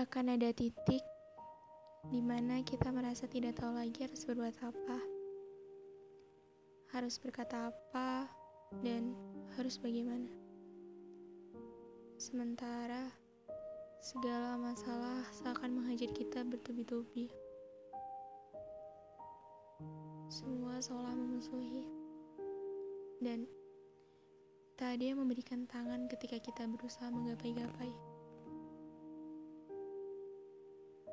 akan ada titik di mana kita merasa tidak tahu lagi harus berbuat apa, harus berkata apa, dan harus bagaimana. Sementara segala masalah seakan menghajar kita bertubi-tubi. Semua seolah memusuhi, dan tak ada memberikan tangan ketika kita berusaha menggapai-gapai.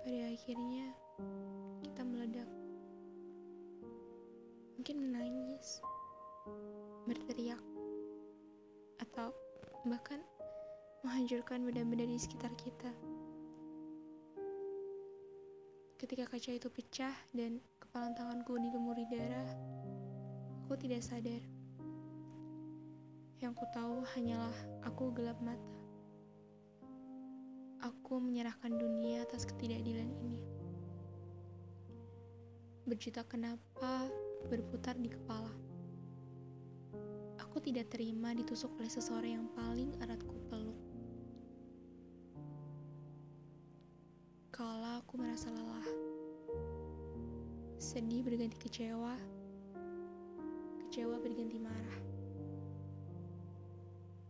Pada akhirnya, kita meledak. Mungkin menangis, berteriak, atau bahkan menghancurkan benda-benda di sekitar kita. Ketika kaca itu pecah dan kepala tanganku dilumuri darah, aku tidak sadar. Yang ku tahu hanyalah aku gelap mata. Aku menyerahkan dunia atas ketidakadilan ini. Berjuta kenapa berputar di kepala. Aku tidak terima ditusuk oleh seseorang yang paling erat ku peluk. Kala aku merasa lelah. Sedih berganti kecewa. Kecewa berganti marah.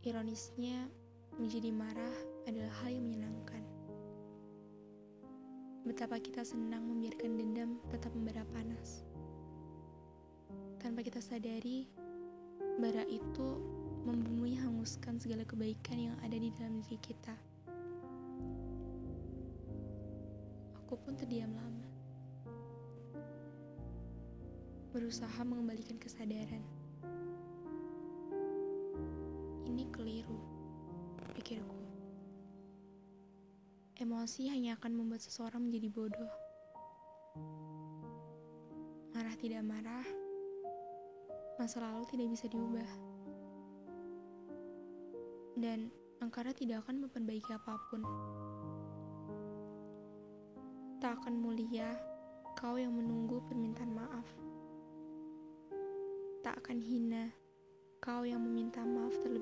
Ironisnya, menjadi marah adalah hal Betapa kita senang membiarkan dendam tetap membara panas. Tanpa kita sadari, bara itu membunuhi hanguskan segala kebaikan yang ada di dalam diri kita. Aku pun terdiam lama. Berusaha mengembalikan kesadaran. Ini keliru Emosi hanya akan membuat seseorang menjadi bodoh. Marah tidak marah, masa lalu tidak bisa diubah. Dan angkara tidak akan memperbaiki apa pun. Tak akan mulia kau yang menunggu permintaan maaf. Tak akan hina kau yang meminta maaf terlebih.